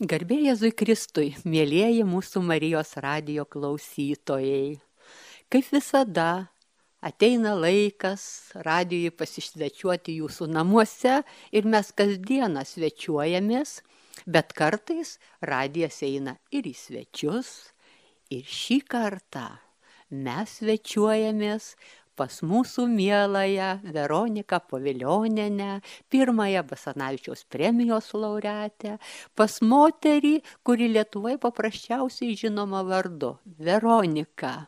Garbė Jėzui Kristui, mėlyjeji mūsų Marijos radio klausytojai. Kaip visada, ateina laikas radijui pasišvečiuoti jūsų namuose ir mes kasdieną svečiuojamės, bet kartais radijas eina ir į svečius. Ir šį kartą mes svečiuojamės pas mūsų mieląją Veroniką Povilionenę, pirmąją Basanavičiaus premijos laureatę, pas moterį, kuri Lietuvoje paprasčiausiai žinoma vardu - Veronika.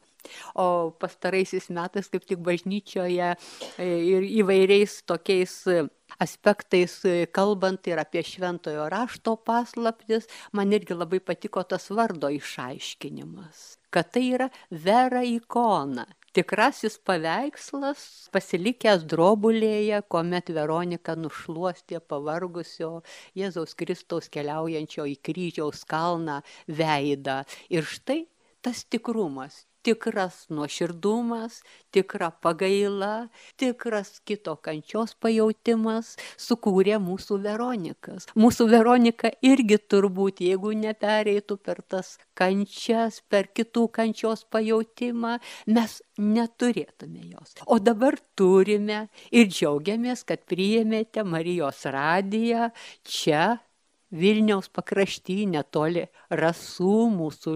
O pastaraisiais metais kaip tik bažnyčioje e, ir įvairiais tokiais aspektais kalbant ir apie šventojo rašto paslaptis, man irgi labai patiko tas vardo išaiškinimas, kad tai yra vera ikona, tikrasis paveikslas pasilikęs drobulėje, kuomet Veronika nušluostė pavargusio Jėzaus Kristaus keliaujančio į kryžiaus kalną veidą. Ir štai tas tikrumas, tikras nuoširdumas, tikra pagaila, tikras kito kančios pajautimas sukūrė mūsų Veronikas. Mūsų Veronika irgi turbūt, jeigu nepereitų per tas kančias, per kitų kančios pajautimą, mes neturėtume jos. O dabar turime ir džiaugiamės, kad priėmėte Marijos radiją čia. Vilniaus pakrašty netoli rasų mūsų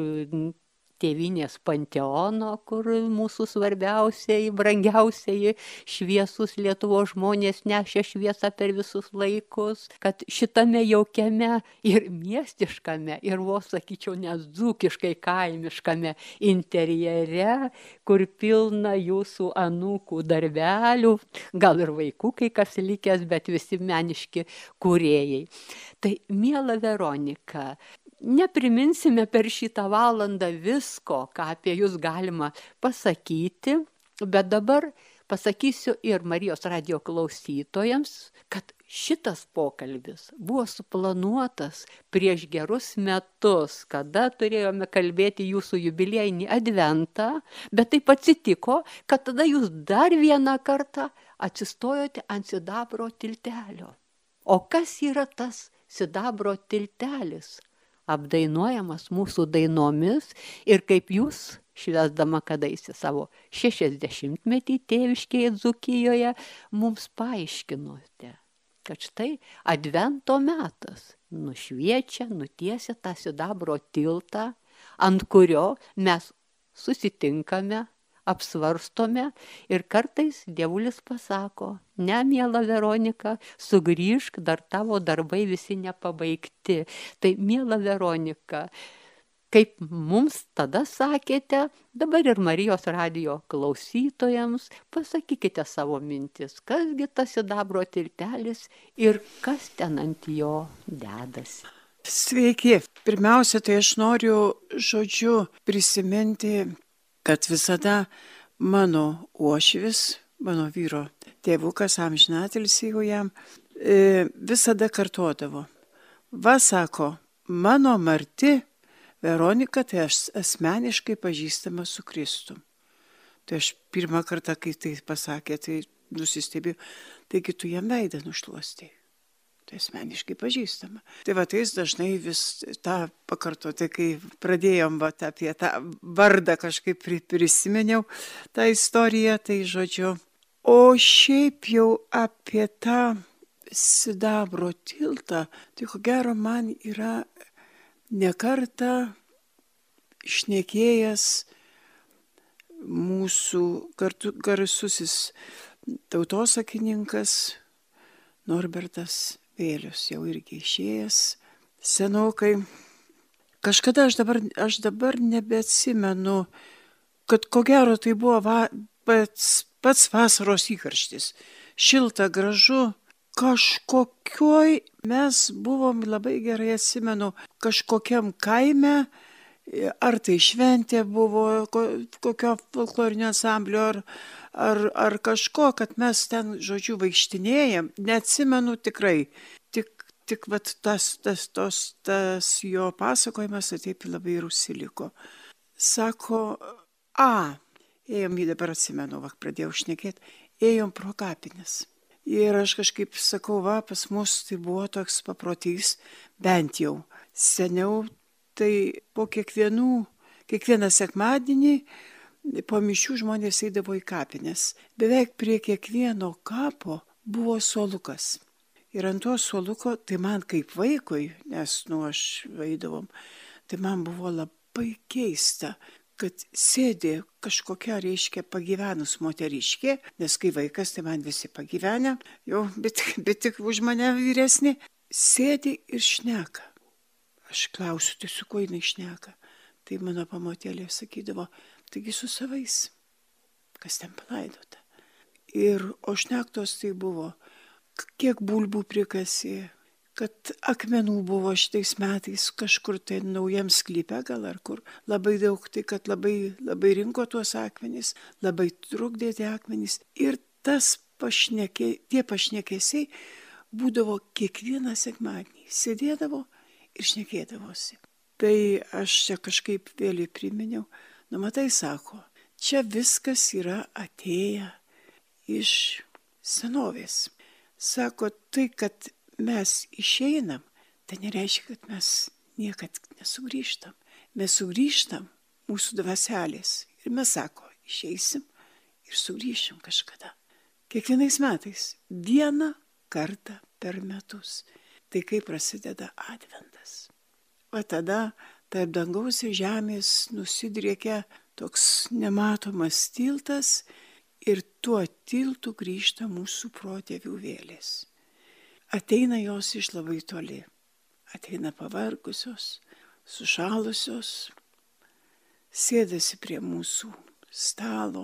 tėvynės panteono, kur mūsų svarbiausiai, brangiausiai šviesus Lietuvos žmonės nešė šviesą per visus laikus, kad šitame jaukiame ir miestiškame, ir vos sakyčiau, nes dzūkiškai kaimiškame interjere, kur pilna jūsų anūkų darbelių, gal ir vaikų kai kas likęs, bet visi meniški kūrėjai. Tai miela Veronika, nepriminsime per šitą valandą visko, ką apie jūs galima pasakyti, bet dabar pasakysiu ir Marijos radio klausytojams, kad šitas pokalbis buvo suplanuotas prieš gerus metus, kada turėjome kalbėti jūsų jubiliejinį adventą, bet taip atsitiko, kad tada jūs dar vieną kartą atsistojote ant sidabro tiltelio. O kas yra tas sidabro tiltelis? Apdainuojamas mūsų dainomis ir kaip jūs, švesdama kadaise savo šešiasdešimtmetį tėviškėje Dzukijoje, mums paaiškinote, kad štai advento metas nušviečia, nutiesia tą sidabro tiltą, ant kurio mes susitinkame apsvarstome ir kartais dievulis pasako, ne, miela Veronika, sugrįžk, dar tavo darbai visi nepabaigti. Tai, miela Veronika, kaip mums tada sakėte, dabar ir Marijos radio klausytojams, pasakykite savo mintis, kasgi tas sidabro tiltelis ir kas ten ant jo dedasi. Sveiki. Pirmiausia, tai aš noriu žodžiu prisiminti kad visada mano uošvis, mano vyro tėvukas, amžinatelis jau jam, e, visada kartuodavo. Va sako, mano marti Veronika, tai aš asmeniškai pažįstama su Kristum. Tai aš pirmą kartą, kai tai pasakė, tai nusistebėjau, taigi tu jam veidą nušluostai tai asmeniškai pažįstama. Tai va, tai jis dažnai vis tą pakartoti, kai pradėjom va, apie tą vardą kažkaip prisiminiau tą istoriją, tai žodžiu. O šiaip jau apie tą sidabro tiltą, tai ko gero man yra nekarta išnekėjęs mūsų kartu garsusis tautosakininkas Norbertas vėlius jau irgi išėjęs senokai. Kažkada aš dabar, aš dabar nebeatsimenu, kad ko gero tai buvo va, pats, pats vasaros įkarštis. Šilta, gražu, kažkokioj mes buvom labai gerai atsimenu, kažkokiam kaime, ar tai šventė buvo, kokio folklorinio ansamblio, ar, ar, ar kažko, kad mes ten, žodžiu, vaikštinėjom, neatsimenu tikrai. Tik, tik vat, tas, tas, tos, tas jo pasakojimas taip labai ir užsiliko. Sako, a, ėjom į dabar atsimenu, va, pradėjau šnekėti, ėjom pro kapines. Ir aš kažkaip sakau, va, pas mus tai buvo toks paprotys, bent jau Seniau tai po kiekvienų, kiekvieną sekmadienį po mišių žmonės eidavo į kapines. Beveik prie kiekvieno kapo buvo suolukas. Ir ant to suoluko, tai man kaip vaikui, nes nu aš vaidavom, tai man buvo labai keista, kad sėdė kažkokia, reiškia, pagyvenus moteriškė, nes kai vaikas, tai man visi pagyvenę, jau, bet, bet tik už mane vyresni, sėdi ir šneka. Aš klausiu, tai su kuo jinai šneka. Tai mano pamotėlė sakydavo, taigi su savais, kas ten palaidota. Ir o šnektos tai buvo, kiek bulbų prikasė, kad akmenų buvo šitais metais kažkur tai naujam sklype gal ar kur labai daug, tai kad labai, labai rinko tuos akmenys, labai trukdė tie akmenys. Ir tas pašnekė, tie pašnekėsiai būdavo kiekvieną sekmadienį. Sėdėdavo ir šnekėdavosi. Tai aš čia kažkaip vėl įpriminiau, nu matai, sako, čia viskas yra atėję iš senovės. Sako, tai, kad mes išeinam, tai nereiškia, kad mes niekad nesugrįžtam. Mes sugrįžtam mūsų dvaselės ir mes sako, išeisim ir sugrįšim kažkada. Kiekvienais metais vieną kartą per metus. Tai kaip prasideda adventas. O tada tarp dangaus ir žemės nusidriekia toks nematomas tiltas ir tuo tiltu grįžta mūsų protėvių vėlės. Ateina jos iš labai toli. Ateina pavargusios, sušalusios, sėdasi prie mūsų stalo,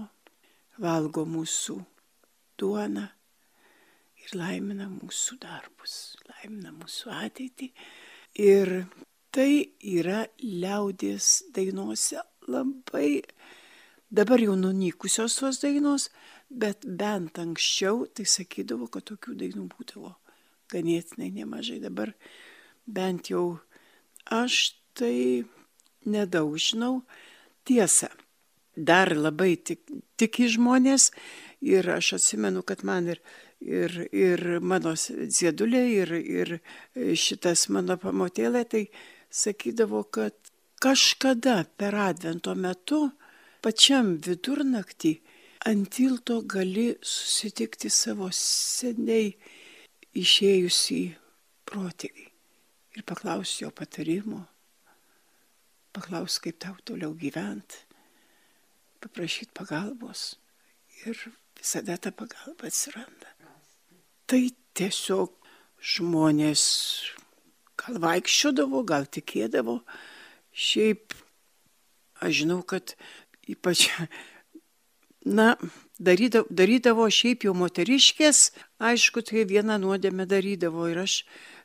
valgo mūsų duoną ir laimina mūsų darbus, laimina mūsų ateitį. Ir tai yra liaudės dainuose labai, dabar jau nunykusios tos dainos, bet bent anksčiau tai sakydavo, kad tokių dainų būdavo ganėtinai nemažai. Dabar bent jau aš tai nedaug žinau. Tiesa, dar labai tik, tiki žmonės ir aš atsimenu, kad man ir ir, ir mano ziedulė, ir, ir šitas mano pamotėlė, tai sakydavo, kad kažkada per advento metu, pačiam vidurnaktį, ant tilto gali susitikti savo seniai išėjusį protėvį ir paklausti jo patarimo, paklausti, kaip tau toliau gyventi, paprašyti pagalbos ir visada ta pagalba atsiranda tai tiesiog žmonės gal vaikščiodavo, gal tikėdavo. Šiaip aš žinau, kad ypač, na, darydavo, darydavo šiaip jau moteriškės, aišku, tai vieną nuodėmę darydavo ir aš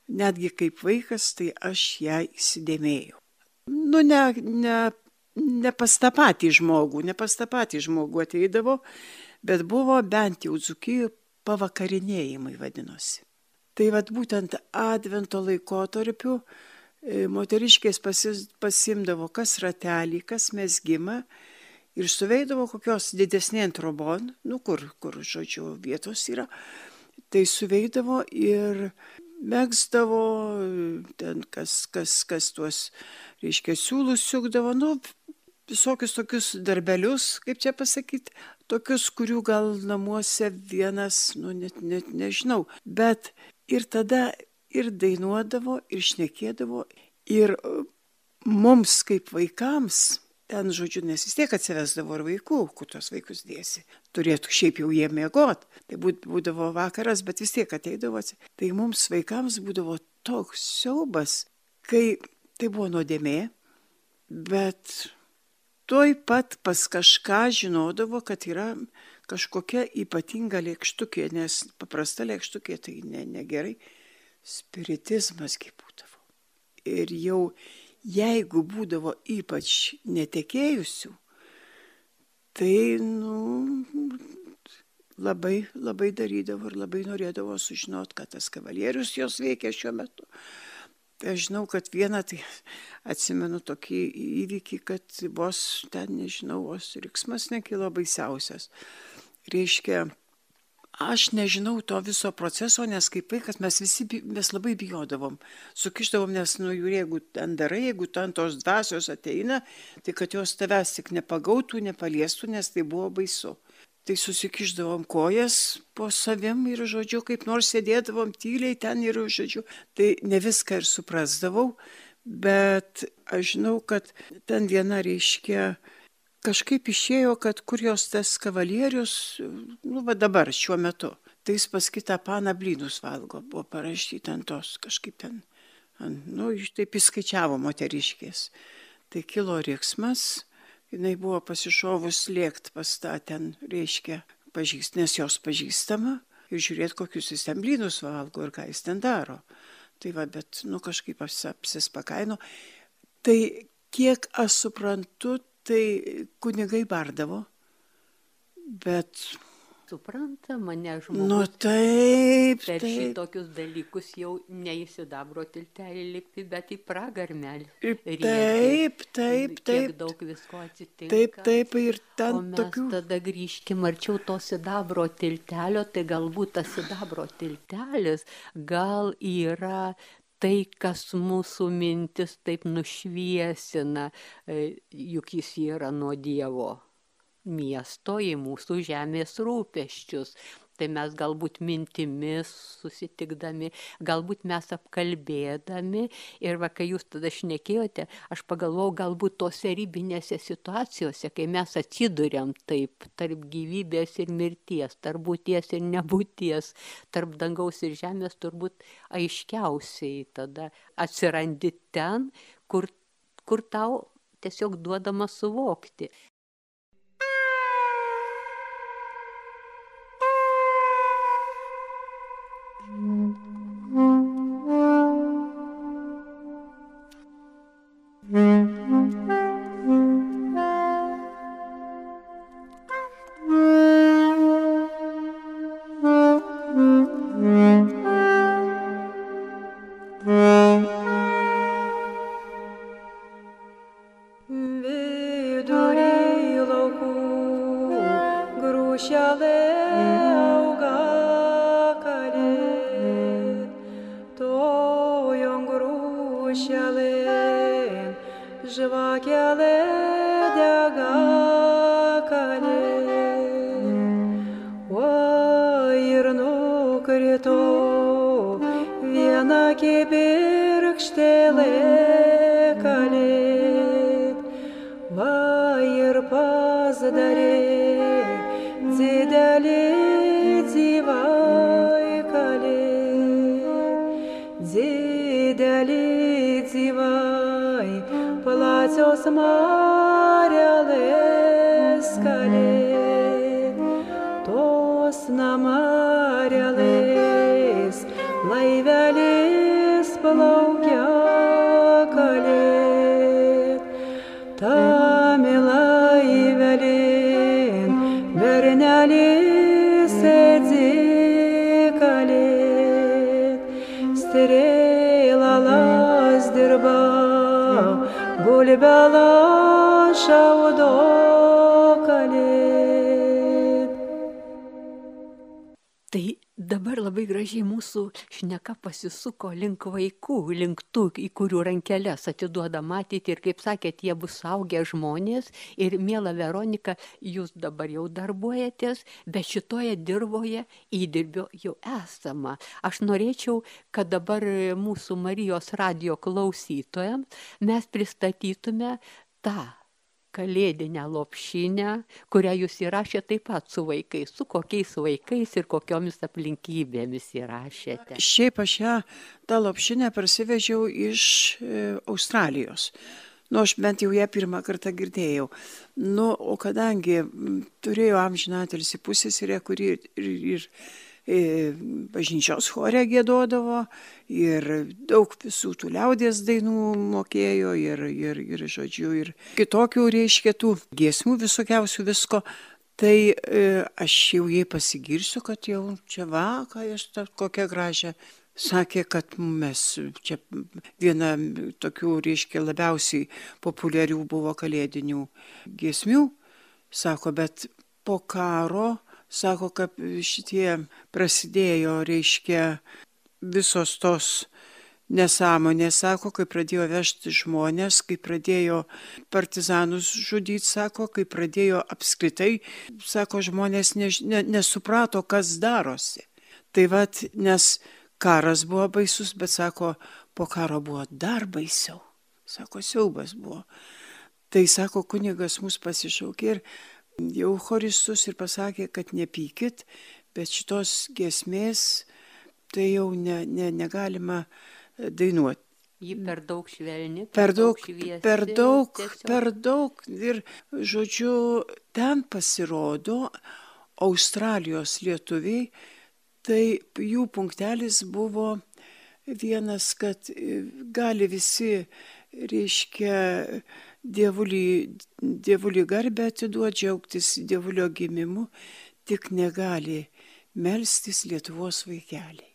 netgi kaip vaikas, tai aš ją įsidėmėjau. Nu, ne, ne, ne pas tą patį žmogų, ne pas tą patį žmogų ateidavo, bet buvo bent jau dzukijų pavakarinėjimai vadinosi. Tai vad būtent advento laikotarpiu e, moteriškės pasimdavo kas ratelį, kas mesgimą ir suveidavo kokios didesnė trobon, nu kur, kur, žodžiu, vietos yra, tai suveidavo ir mėgstavo, ten kas, kas, kas tuos, reiškia, siūlus siūkdavo, nu, visokius tokius darbelius, kaip čia pasakyti, tokius, kurių gal namuose vienas, nu net, net nežinau, bet ir tada ir dainuodavo, ir šnekėdavo, ir mums kaip vaikams, ten žodžiu, nes vis tiek atsivesdavo ir vaikų, kur tos vaikus dėsi. Turėtų šiaip jau jie mėgot, tai būdavo vakaras, bet vis tiek ateidavo. Tai mums vaikams būdavo toks siaubas, kai tai buvo nuodėmė, bet tuoj pat pas kažką žinodavo, kad yra kažkokia ypatinga lėkštukė, nes paprasta lėkštukė tai ne, negerai, spiritizmasgi būdavo. Ir jau jeigu būdavo ypač netekėjusių, tai, nu, labai, labai darydavo ir labai norėdavo sužinoti, kad tas kavalierius jos veikia šiuo metu. Tai aš žinau, kad vieną, tai atsimenu tokį įvykį, kad vos ten, nežinau, vos riksmas nekilo baisiausias. Reiškia, aš nežinau to viso proceso, nes kaip vaikas mes visi mes labai bijodavom. Sukišdavom, nes, nu, jeigu ten darai, jeigu ten tos dvasios ateina, tai kad jos tavęs tik nepagautų, nepaliestų, nes tai buvo baisu. Tai susikišdavom kojas po savim ir, žodžiu, kaip nors sėdėdavom tyliai ten ir, žodžiu, tai ne viską ir suprasdavau, bet aš žinau, kad ten viena reiškia, kažkaip išėjo, kad kur jos tas kavalierius, nu, va dabar, šiuo metu, tai jis pas kitą paną blynus valgo, buvo parašyti ant tos, kažkaip ten, ant, nu, taip įskaičiavo moteriškės. Tai kilo riksmas, jinai buvo pasišovus lėkt pas tą ten, reiškia, pažįst, nes jos pažįstama ir žiūrėt, kokius jis ten blynus valgo ir ką jis ten daro. Tai va, bet, nu, kažkaip apsispakaino. Tai kiek aš suprantu, tai kunigai bardavo, bet Suprantama, ne žmogus. Nu taip, per taip. šitokius dalykus jau ne į sidabro tiltelį lipti, bet į pragarmelį. Riedti. Taip, taip, Kiek taip. daug visko atsitinka. Taip, taip, ir O ten mes tokių. tada grįžkim arčiau to sidabro tiltelio, tai galbūt tas sidabro tiltelis gal yra tai, kas mūsų mintis taip nušviesina, e, juk jis yra nuo Dievo miesto į mūsų žemės rūpeščius. Tai mes galbūt mintimis susitikdami, galbūt mes apkalbėdami ir va, kai jūs tada šnekėjote, aš pagalvojau, galbūt tose ribinėse situacijose, kai mes atsiduriam taip tarp gyvybės ir mirties, tarp būties ir nebūties, tarp dangaus ir žemės, turbūt aiškiausiai tada atsirandi ten, kur, kur tau tiesiog duodama suvokti. Ir pasidarė didelį dzīvai kalėt, didelį dzīvai plačios marelės kalėt tos namarelės به بلا شود labai gražiai mūsų šneka pasisuko link vaikų, link tų, į kurių rankelės atiduoda matyti ir, kaip sakėt, jie bus saugę žmonės. Ir, mėla Veronika, jūs dabar jau darbuojatės, bet šitoje dirboje įdirbio jau esama. Aš norėčiau, kad dabar mūsų Marijos radio klausytojams mes pristatytume tą kalėdinę lopšinę, kurią jūs įrašėte taip pat su vaikais, su kokiais vaikais ir kokiomis aplinkybėmis įrašėte. Šiaip aš ją, tą lopšinę parsivežiau iš e, Australijos. Nu, aš bent jau ją pirmą kartą girdėjau. Nu, o kadangi turėjau amžinatelsi pusėsirę, kuri ir, ir, ir bažnyčios chore gėdodavo, ir daug visų tų liaudės dainų mokėjo, ir, ir, ir žodžiu, ir kitokių, reiškia, tų giesmų visokiausių visko. Tai e, aš jau jai pasigirsiu, kad jau čia vakar, aš tą kokią gražią. Sakė, kad mes čia viena tokių, reiškia, labiausiai populiarių buvo kalėdinių giesmių. Sako, bet po karo sako, kad šitie prasidėjo, reiškia, visos tos nesąmonės, sako, kai pradėjo vežti žmonės, kai pradėjo partizanus žudyti, sako, kai pradėjo apskritai, sako, žmonės ne, ne, nesuprato, kas darosi. Tai vad, nes karas buvo baisus, bet sako, po karo buvo dar baisiau. Sako, siaubas buvo. Tai sako, kunigas mus pasišaukė ir jau choristus ir pasakė, kad nepykit, bet šitos giesmės tai jau ne, ne, negalima dainuoti. Ji per daug švelni, Per daug, šviesi, per daug, tiesiog. per daug. Ir, žodžiu, ten pasirodo Australijos lietuviai, tai jų punktelis buvo vienas, kad e, gali visi, reiškia, dievulį, dievulį garbę atiduoti, džiaugtis dievulio gimimu, tik negali melstis Lietuvos vaikeliai.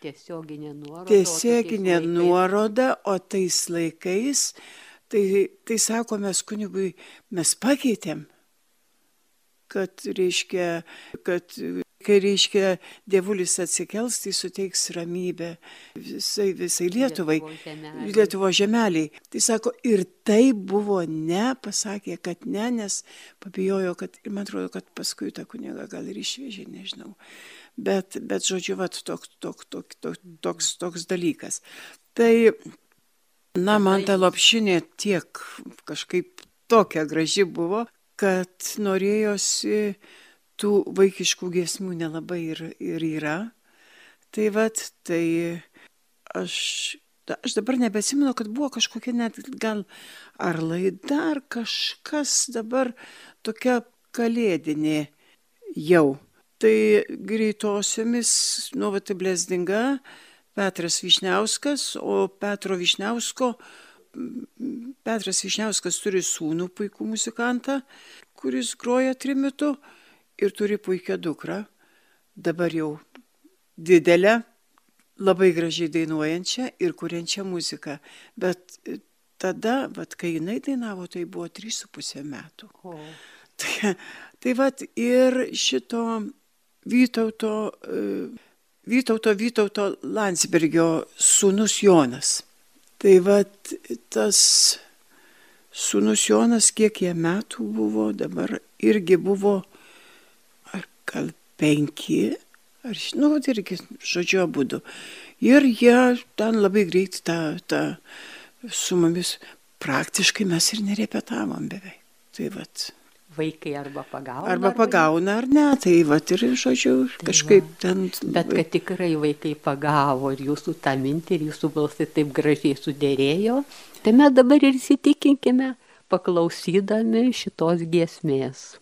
Tiesioginė nuoroda. o Tiesioginė laikais- nuoroda, o tais laikais, tai, tai sako mes kunigui, mes pakeitėm, kad reiškia, kad kai reiškia dievulis atsikels, tai suteiks ramybę visai, visai Lietuvai. Lietuvos žemeliai. Lietuvo žemeliai. Tai sako, ir tai buvo ne, pasakė, kad ne, nes pabijojo, kad, ir man atrodo, kad paskui tą kunigą gal ir išvežė, nežinau. Bet, bet žodžiu, vat, toks, toks, toks, toks, toks, toks dalykas. Tai, na, man ta lopšinė tiek kažkaip tokia graži buvo, kad norėjosi tų vaikiškų giesmių nelabai ir, ir yra. Tai vad, tai aš, aš dabar nebesimenu, kad buvo kažkokia net gal ar laida, ar kažkas dabar tokia kalėdinė jau. Tai greitosiomis, nu, va, tai blesdinga, Petras Višniauskas, o Petro Višniausko, Petras Višniauskas turi sūnų puikų muzikantą, kuris groja trimitu ir turi puikią dukrą, dabar jau didelę, labai gražiai dainuojančią ir kuriančią muziką. Bet e, tada, vat, kai jinai dainavo, tai buvo 3,5 metų. O, Tai, tai vat ir šito Vytauto, e, Vytauto, Vytauto Landsbergio sūnus Jonas. Tai vat tas sūnus Jonas, kiek jie metų buvo, dabar irgi buvo, ar gal penki, ar, nu, irgi, žodžiu, abudu. Ir jie ten labai greit tą, tą su mumis, praktiškai mes ir nerepetavom beveik. Tai vat. Vaikai arba pagauna. Arba pagauna ar ne, tai va ir, žodžiu, kažkaip ten. Bet kad tikrai vaikai pagavo ir jūsų tą mintį, ir jūsų balsai taip gražiai sudėrėjo, tai mes dabar ir įsitikinkime, paklausydami šitos giesmės.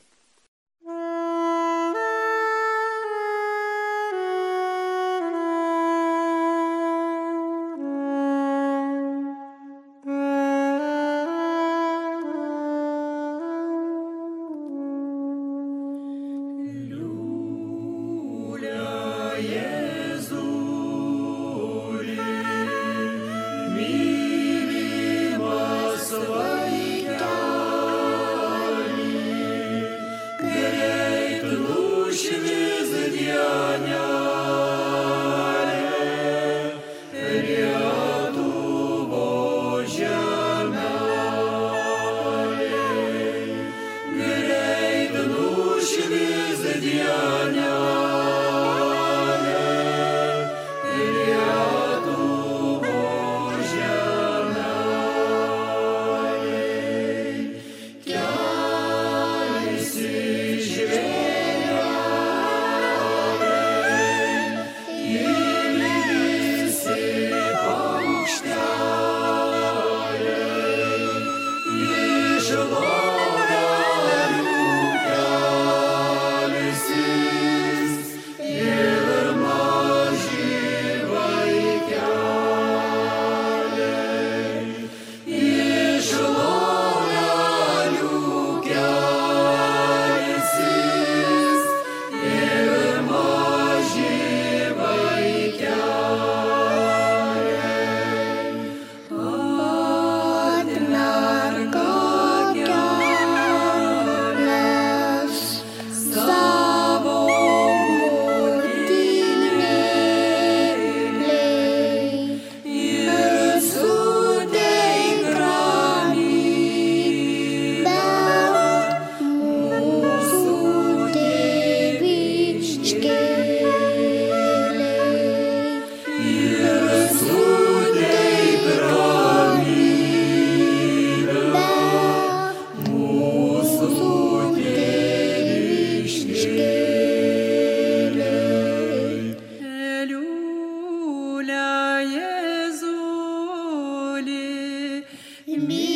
me.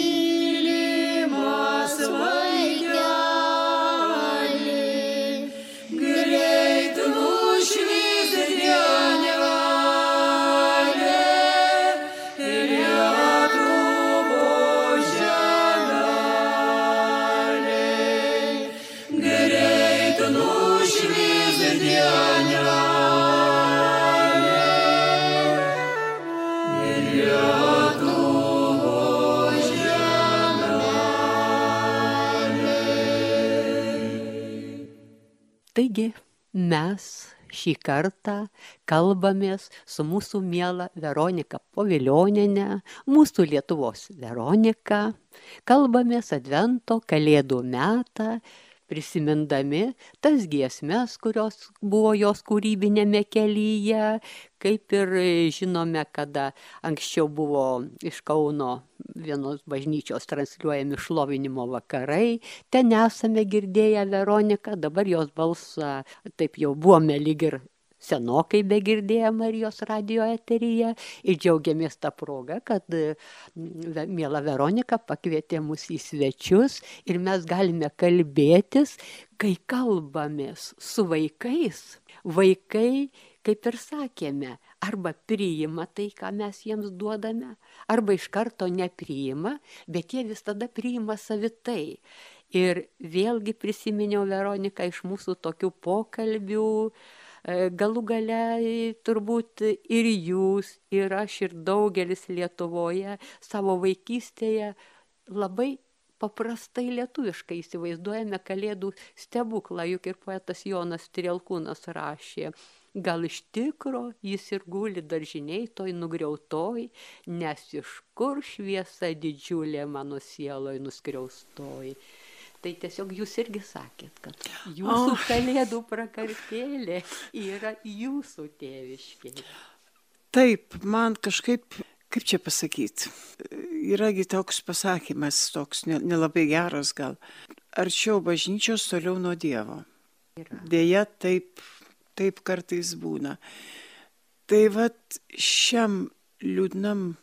Šį kartą kalbamės su mūsų miela Veronika Povilionienė, mūsų Lietuvos Veronika. Kalbamės Advento Kalėdų metą, prisimindami tas giesmes, kurios buvo jos kūrybinėme kelyje, kaip ir žinome, kada anksčiau buvo iš Kauno vienos bažnyčios transliuojami šlovinimo vakarai, ten esame girdėję Veroniką, dabar jos balsą taip jau buvome lyg ir senokai begirdėję Marijos radio eteryje ir džiaugiamės tą progą, kad ve- miela Veronika pakvietė mus į svečius ir mes galime kalbėtis, kai kalbamės su vaikais. Vaikai, kaip ir sakėme, arba priima tai, ką mes jiems duodame, arba iš karto nepriima, bet jie vis tada priima savitai. Ir vėlgi prisiminiau Veroniką iš mūsų tokių pokalbių, e, galų gale e, turbūt ir jūs, ir aš, ir daugelis Lietuvoje savo vaikystėje labai paprastai lietuviškai įsivaizduojame kalėdų stebuklą, juk ir poetas Jonas Trielkūnas rašė. Gal iš tikro jis ir guli daržiniai toj nugriautoj, nes iš kur šviesa didžiulė mano sieloj nuskriaustoj. Tai tiesiog jūs irgi sakėt, kad jūsų kalėdų prakartėlė yra jūsų tėviškė. Taip, man kažkaip, kaip čia pasakyti, yragi toks pasakymas, toks ne- nelabai geras gal. Arčiau bažnyčios, toliau nuo Dievo. Yra. Deja, taip, taip kartais būna. Tai vad šiam liūdnam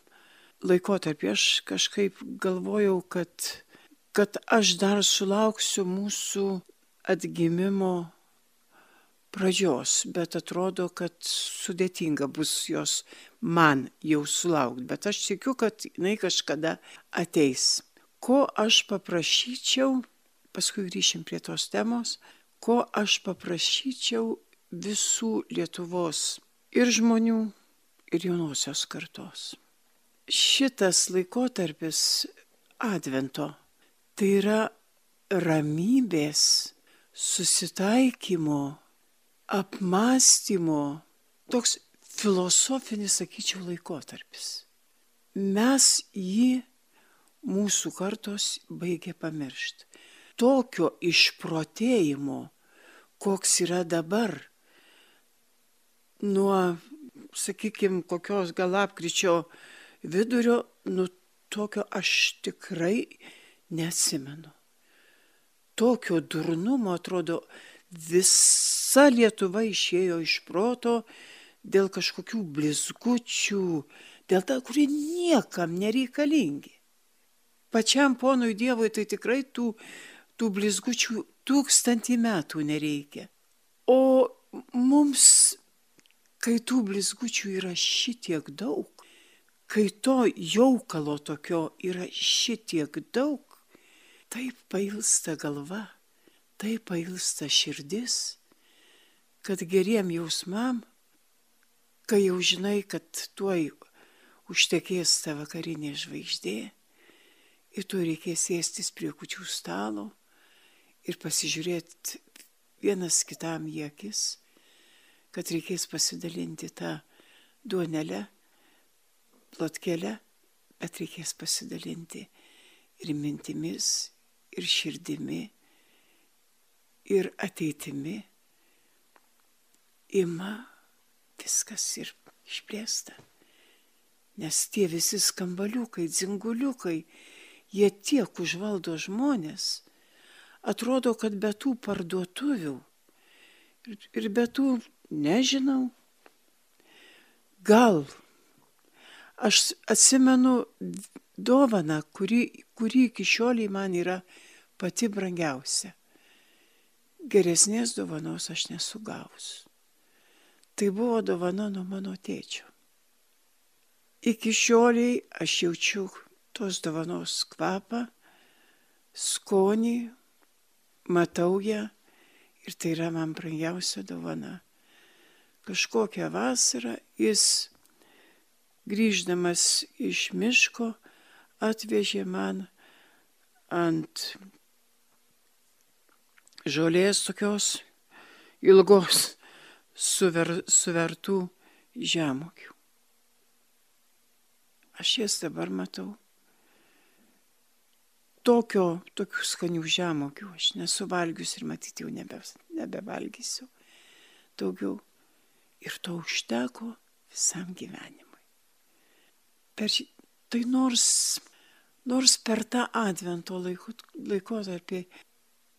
laikotarpį aš kažkaip galvojau, kad, kad aš dar sulauksiu mūsų atgimimo pradžios, bet atrodo, kad sudėtinga bus jos man jau sulaukti. Bet aš tikiu, kad jinai kažkada ateis. Ko aš paprašyčiau, paskui grįšim prie tos temos, ko aš paprašyčiau visų Lietuvos ir žmonių, ir jaunosios kartos. Šitas laikotarpis Advento tai yra ramybės, susitaikymo, apmąstymo, toks filosofinis, sakyčiau, laikotarpis. Mes jį mūsų kartos baigė pamiršti. Tokio išprotėjimo, koks yra dabar, nuo, sakykime, kokios gal lapkričio vidurio, nu tokio aš tikrai neatsimenu. Tokio durnumo atrodo visa Lietuva išėjo iš proto dėl kažkokių blizgučių, dėl to, kurie niekam nereikalingi. Pačiam ponui Dievui tai tikrai tų, tų blizgučių tūkstantį metų nereikia. O mums, kai tų blizgučių yra šitiek daug, kai to jaukalo tokio yra šitiek daug, taip pailsta galva, taip pailsta širdis, kad geriem jausmam, kai jau žinai, kad tuoj užtekės ta vakarinė žvaigždė ir tu reikės sėstis prie kučių stalo ir pasižiūrėti vienas kitam į akis, kad reikės pasidalinti tą duonelę, plotkelę, bet reikės pasidalinti ir mintimis, ir širdimi, ir ateitimi. Ima viskas ir išplėsta. Nes tie visi skambaliukai, dzinguliukai, jie tiek užvaldo žmonės, atrodo, kad be tų parduotuvių ir, ir be tų, nežinau, gal aš atsimenu dovana, kuri, kuri iki šioliai man yra pati brangiausia. Geresnės dovanos aš nesugavus. Tai buvo dovana nuo mano tėčio. Iki šioliai aš jaučiu tos dovanos kvapą, skonį, matau ją ir tai yra man brangiausia dovana. Kažkokią vasarą jis grįždamas iš miško atvežė man ant žolės tokios ilgos suver, suvertų žemogių. Aš jas dabar matau. Tokio, tokių skanių žemogių aš nesu valgius ir matyti jau nebe, nebevalgysiu daugiau. Ir to užteko visam gyvenimui. Per, tai nors, nors per tą advento laikotarpį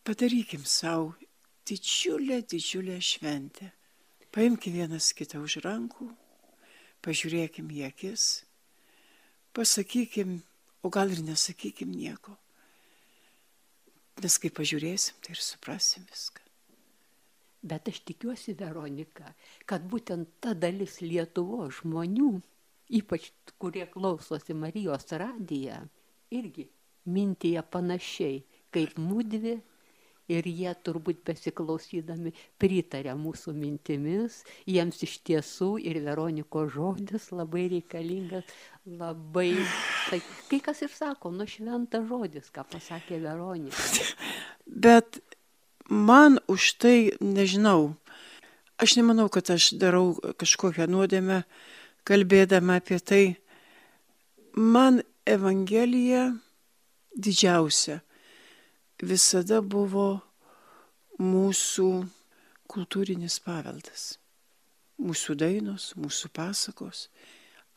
padarykim savo didžiulę, didžiulę šventę. Paimkim vienas kitą už rankų, pažiūrėkim į akis pasakykim, o gal ir nesakykim nieko. Nes kai pažiūrėsim, tai ir suprasim viską. Bet aš tikiuosi, Veronika, kad būtent ta dalis Lietuvo žmonių, ypač kurie klausosi Marijos radiją, irgi mintyje panašiai kaip mūdvi ir jie turbūt besiklausydami pritarė mūsų mintimis, jiems iš tiesų ir Veroniko žodis labai reikalingas, labai, tai kai kas ir sako, nu šventa žodis, ką pasakė Veronika. Bet man už tai, nežinau, aš nemanau, kad aš darau kažkokią nuodėmę, kalbėdama apie tai. Man Evangelija didžiausia visada buvo mūsų kultūrinis paveldas. Mūsų dainos, mūsų pasakos.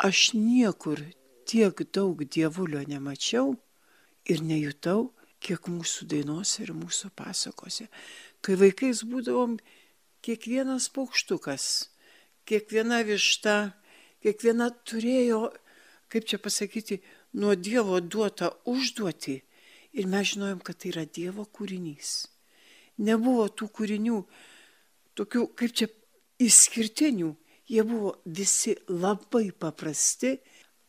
Aš niekur tiek daug dievulio nemačiau ir nejutau, kiek mūsų dainuose ir mūsų pasakose. Kai vaikais būdavom kiekvienas paukštukas, kiekviena višta, kiekviena turėjo, kaip čia pasakyti, nuo Dievo duotą užduotį ir mes žinojom, kad tai yra Dievo kūrinys. Nebuvo tų kūrinių, tokių kaip čia išskirtinių, jie buvo visi labai paprasti,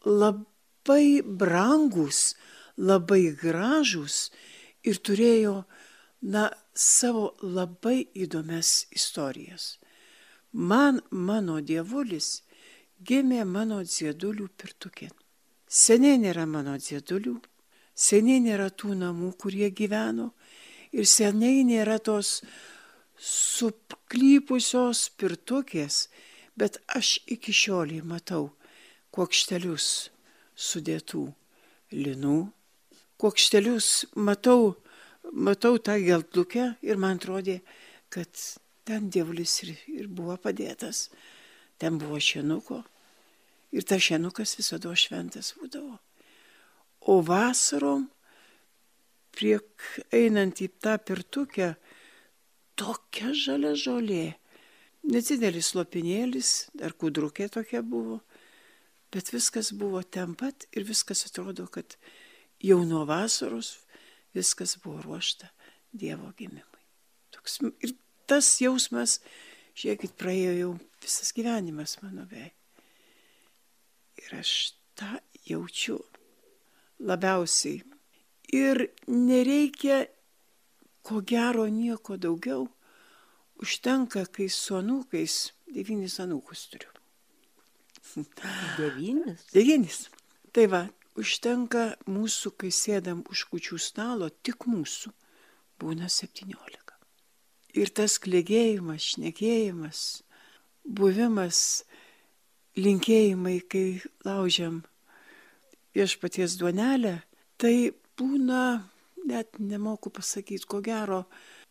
labai brangus, labai gražus ir turėjo, na, savo labai įdomias istorijas. Man mano dievulis gimė mano dziedulių pirtukė. Seniai nėra mano dziedulių, seniai nėra tų namų, kurie gyveno ir seniai nėra tos supklypusios pirtukės, bet aš iki šioliai matau kuokštelius sudėtų linų, kuokštelius matau, matau tą geltlukę ir man atrodė, kad ten dievulis ir, ir buvo padėtas, ten buvo šienuko ir tas šienukas visada šventas būdavo. O vasarom, priek einant į tą pirtukę, tokia žalia žolė. Nedidelis lopinėlis, dar kudrukė tokia buvo, bet viskas buvo ten pat ir viskas atrodo, kad jau nuo vasaros viskas buvo ruošta Dievo gimimui. Toks, ir tas jausmas, žiūrėkit, praėjo jau visas gyvenimas mano beveik. Ir aš tą jaučiu labiausiai. Ir nereikia, ko gero, nieko daugiau. Užtenka, kai su anūkais, devynis anūkus turiu. Devynis? Devynis. Tai va, užtenka mūsų, kai sėdam už kučių stalo, tik mūsų būna septyniolika. Ir tas klėgėjimas, šnekėjimas, buvimas, linkėjimai, kai laužiam viešpaties duonelę, tai būna, net nemoku pasakyti, ko gero,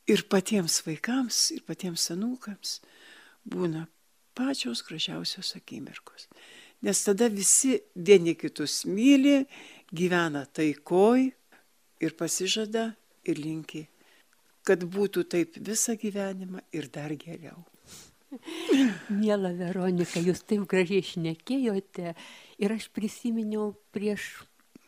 ir patiems vaikams, ir patiems senukams būna pačios gražiausios akimirkos. Nes tada visi vieni kitus myli, gyvena taikoj ir pasižada ir linki, kad būtų taip visą gyvenimą ir dar geriau. Mėla Veronika, jūs taip gražiai šnekėjote ir aš prisiminiau prieš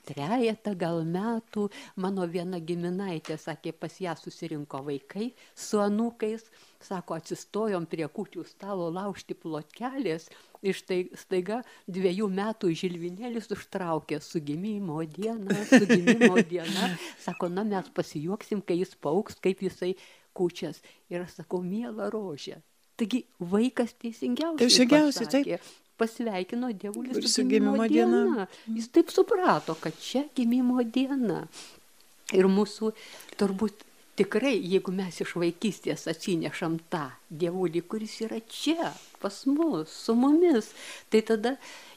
trejetą gal metų mano viena giminaitė sakė pas ją susirinko vaikai su anūkais. Sako atsistojom prie kūčių stalo laužti plotkelės ir štai staiga dviejų metų žilvinėlis užtraukė su gimimo diena su gimimo diena. Sako na mes pasijuoksim kai jis paaugs kaip jisai kūčias. Ir aš sakau miela rože taigi vaikas teisingiausiai Teisingiausiai, taip. pasveikino dievulį Ir su gimimo diena. diena. Jis taip suprato, kad čia gimimo diena. Ir mūsų turbūt tikrai, jeigu mes iš vaikystės atsinešam tą dievulį, kuris yra čia, pas mus, su mumis, tai tada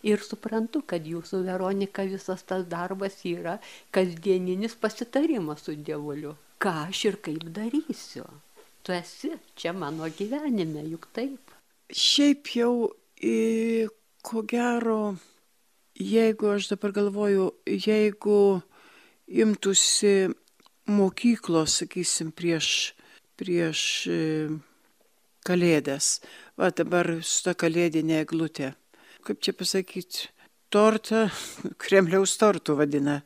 ir suprantu, kad jūsų Veronika visas tas darbas yra kasdieninis pasitarimas su dievuliu. Ką aš ir kaip darysiu. Tu esi čia mano gyvenime, juk taip. Šiaip jau, į, ko gero, jeigu aš dabar galvoju, jeigu imtųsi mokyklos, sakysim, prieš, prieš kalėdas, va dabar su ta kalėdinė eglutė, kaip čia pasakyti, tortą, Kremliaus tortų vadina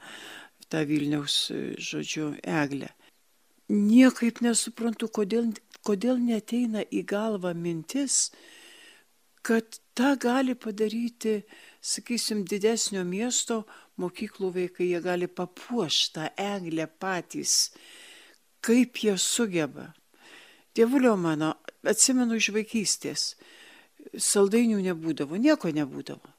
tą Vilniaus, žodžiu, eglę. Niekaip nesuprantu, kodėl, kodėl neteina į galvą mintis, kad tą gali padaryti, sakysim, didesnio miesto mokyklų vaikai, jie gali papuošti tą eglę patys, kaip jie sugeba. Dievulio mano, atsimenu iš vaikystės, saldainių nebūdavo, nieko nebūdavo.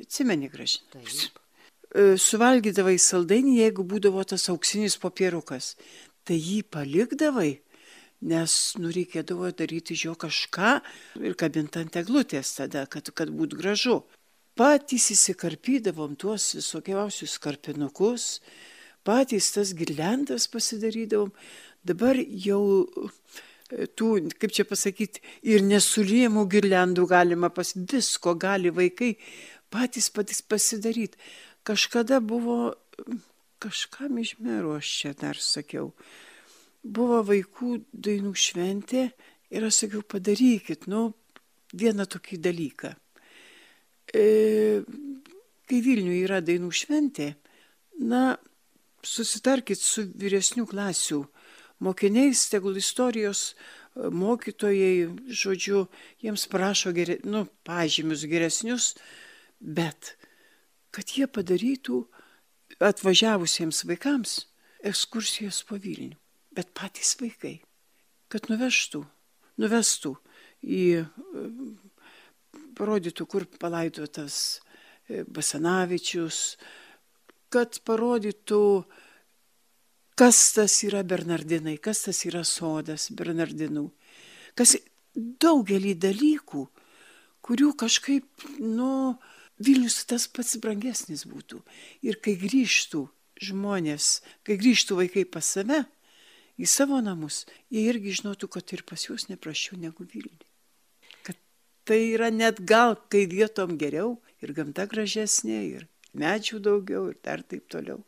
Atsimeni. E, Suvalgydavai saldainį, jeigu būdavo tas auksinis popierukas, tai jį palikdavai, nes nu reikėdavo daryti iš jo kažką ir kabinti ant eglutės tada, kad, kad būtų gražu. Patys įsikarpydavom tuos visokiausius karpinukus, patys tas girlendas pasidarydavom. Dabar jau e, tų, kaip čia pasakyti, ir nesulėjimų girlendų galima pas visko gali vaikai patys patys pasidaryti. Kažkada buvo, kažkam iš merų aš čia dar sakiau, buvo vaikų dainų šventė ir aš sakiau, padarykit, nu, vieną tokį dalyką. E, kai Vilniuje yra dainų šventė, na, susitarkit su vyresnių klasių mokiniais, tegul istorijos e, mokytojai, žodžiu, jiems prašo geri, nu, pažymius geresnius, bet kad jie padarytų atvažiavusiems vaikams ekskursijas po Vilnių, bet patys vaikai, kad nuvežtų, nuvestų į, parodytų, kur palaidotas e, Basanavičius, kad parodytų, kas tas yra Bernardinai, kas tas yra sodas Bernardinų, kas daugelį dalykų, kurių kažkaip, nu, Vilnius tas pats brangesnis būtų. Ir kai grįžtų žmonės, kai grįžtų vaikai pas save, į savo namus, jie irgi žinotų, kad ir pas juos neprašiau negu Vilniui. Kad tai yra net gal, kai vietom geriau ir gamta gražesnė, ir medžių daugiau, ir dar taip toliau.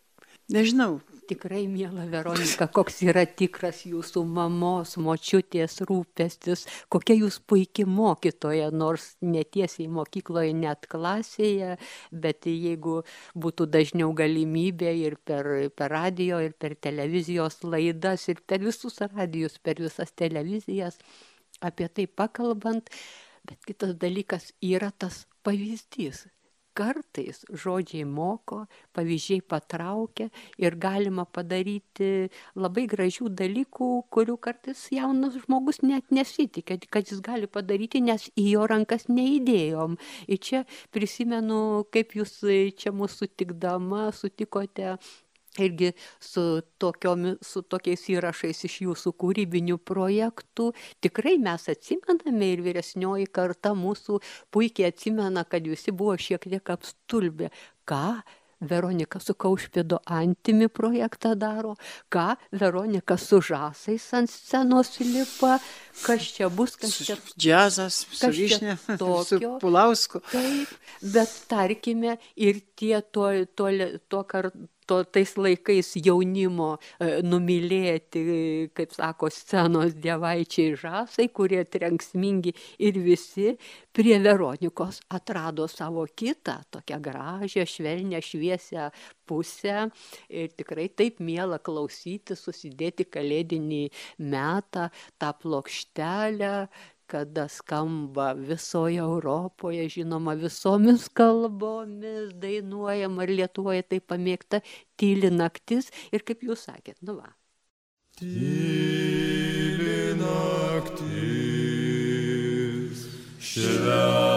Nežinau, Tikrai, miela Veronika, koks yra tikras jūsų mamos, močiutės rūpestis, kokia jūs puikiai mokytoja, nors netiesiai mokykloje, net klasėje, bet jeigu būtų dažniau galimybė ir per, per radio, ir per televizijos laidas, ir per visus radijus, per visas televizijas, apie tai pakalbant, bet kitas dalykas yra tas pavyzdys kartais žodžiai moko, pavyzdžiai patraukia ir galima padaryti labai gražių dalykų, kurių kartais jaunas žmogus net nesitikė, kad jis gali padaryti, nes į jo rankas neįdėjom. Ir čia prisimenu, kaip jūs čia mūsų tikdama sutikote irgi su, tokiomi, su tokiais įrašais iš jūsų kūrybinių projektų. Tikrai mes atsimename ir vyresnioji karta mūsų puikiai atsimena, kad visi buvo šiek tiek apstulbę. Ką? Veronika su Kaušpėdo antimi projektą daro, ką Veronika su žasais ant scenos lipa, kas čia bus, kas čia džiazas, su vyšnė, su? Pulausku. Taip, bet tarkime ir tie to, to, to, kar, to tais laikais jaunimo e, numylėti, e, kaip sako, scenos dievaičiai žasai, kurie trenksmingi ir visi prie Veronikos atrado savo kitą, tokią gražią, švelnę, šviesią pusę. Ir tikrai taip miela klausyti, susidėti kalėdinį metą, tą plokštelę, kada skamba visoje Europoje, žinoma, visomis kalbomis dainuojama ir Lietuvoje tai pamėgta tyli naktis ir kaip jūs sakėt, nu va. Tyli naktis, šventa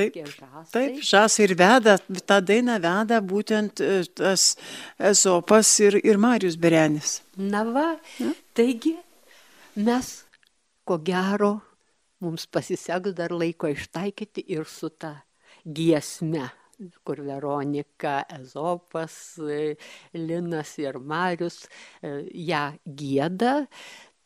Taip, taip, žasai ir veda, tą dainą veda būtent e, tas Ezopas ir, ir Marius Berenis. Na va, taigi mes, ko gero, mums pasiseks dar laiko ištaikyti ir su ta giesme, kur Veronika, Ezopas, e, Linas ir Marius e, ją gėda.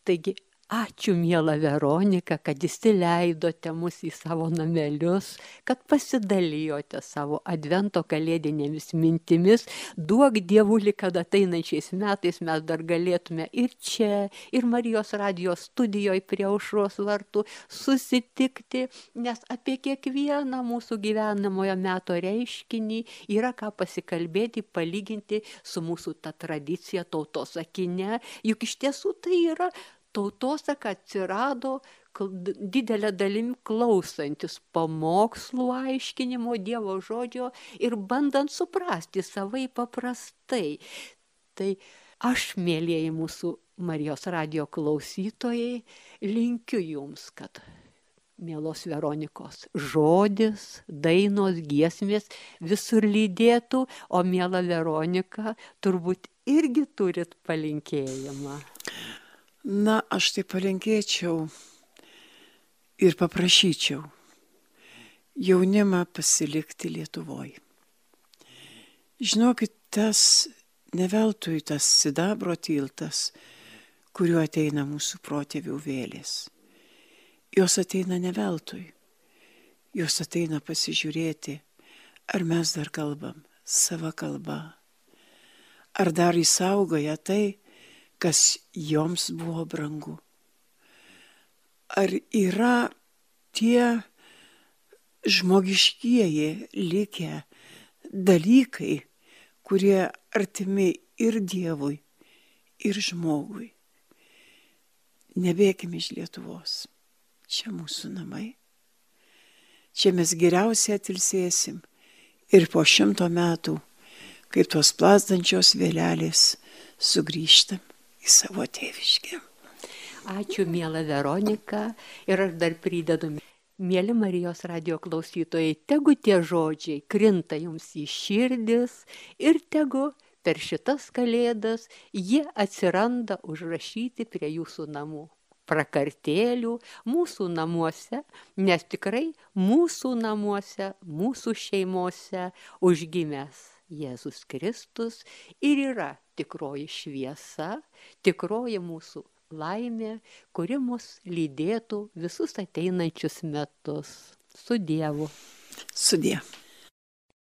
Taigi, ačiū, miela Veronika, kad įsileidote mus į savo namelius, kad pasidalijote savo advento kalėdinėmis mintimis. Duok dievulį, kad ateinančiais metais mes dar galėtume ir čia, ir Marijos radijos studijoje prie aušros vartų susitikti, nes apie kiekvieną mūsų gyvenamojo meto reiškinį yra ką pasikalbėti, palyginti su mūsų ta tradicija tautosakine, juk iš tiesų tai yra tautosaka atsirado didelė dalim klausantis pamokslų aiškinimo Dievo žodžio ir bandant suprasti savai paprastai. Tai aš, mėlyjeji mūsų Marijos radio klausytojai, linkiu jums, kad mielos Veronikos žodis, dainos, giesmės visur lydėtų, o miela Veronika turbūt irgi turit palinkėjimą. Na, aš tai palinkėčiau ir paprašyčiau jaunimą pasilikti Lietuvoje. Žinokit, tas neveltui tas sidabro tiltas, kuriuo ateina mūsų protėvių vėlės. Jos ateina neveltui. Jos ateina pasižiūrėti, ar mes dar kalbam savo kalbą. Ar dar įsaugoja tai, kas joms buvo brangu. Ar yra tie žmogiškieji likę dalykai, kurie artimi ir Dievui, ir žmogui. Nebėkime iš Lietuvos. Čia mūsų namai. Čia mes geriausiai atilsėsim. Ir po šimto metų, kaip tos plasdančios vėlelės, sugrįžtam į savo tėviškę. Ačiū, mėla Veronika. Ir aš dar pridedu. Mėly Marijos radio klausytojai, tegu tie žodžiai krinta jums į širdis ir tegu per šitas kalėdas jie atsiranda užrašyti prie jūsų namų. Prakartėlių mūsų namuose, nes tikrai mūsų namuose, mūsų šeimose užgimęs Jėzus Kristus ir yra tikroji šviesa, tikroji mūsų laimė, kuri mus lydėtų visus ateinančius metus. Su Dievu. Sudie.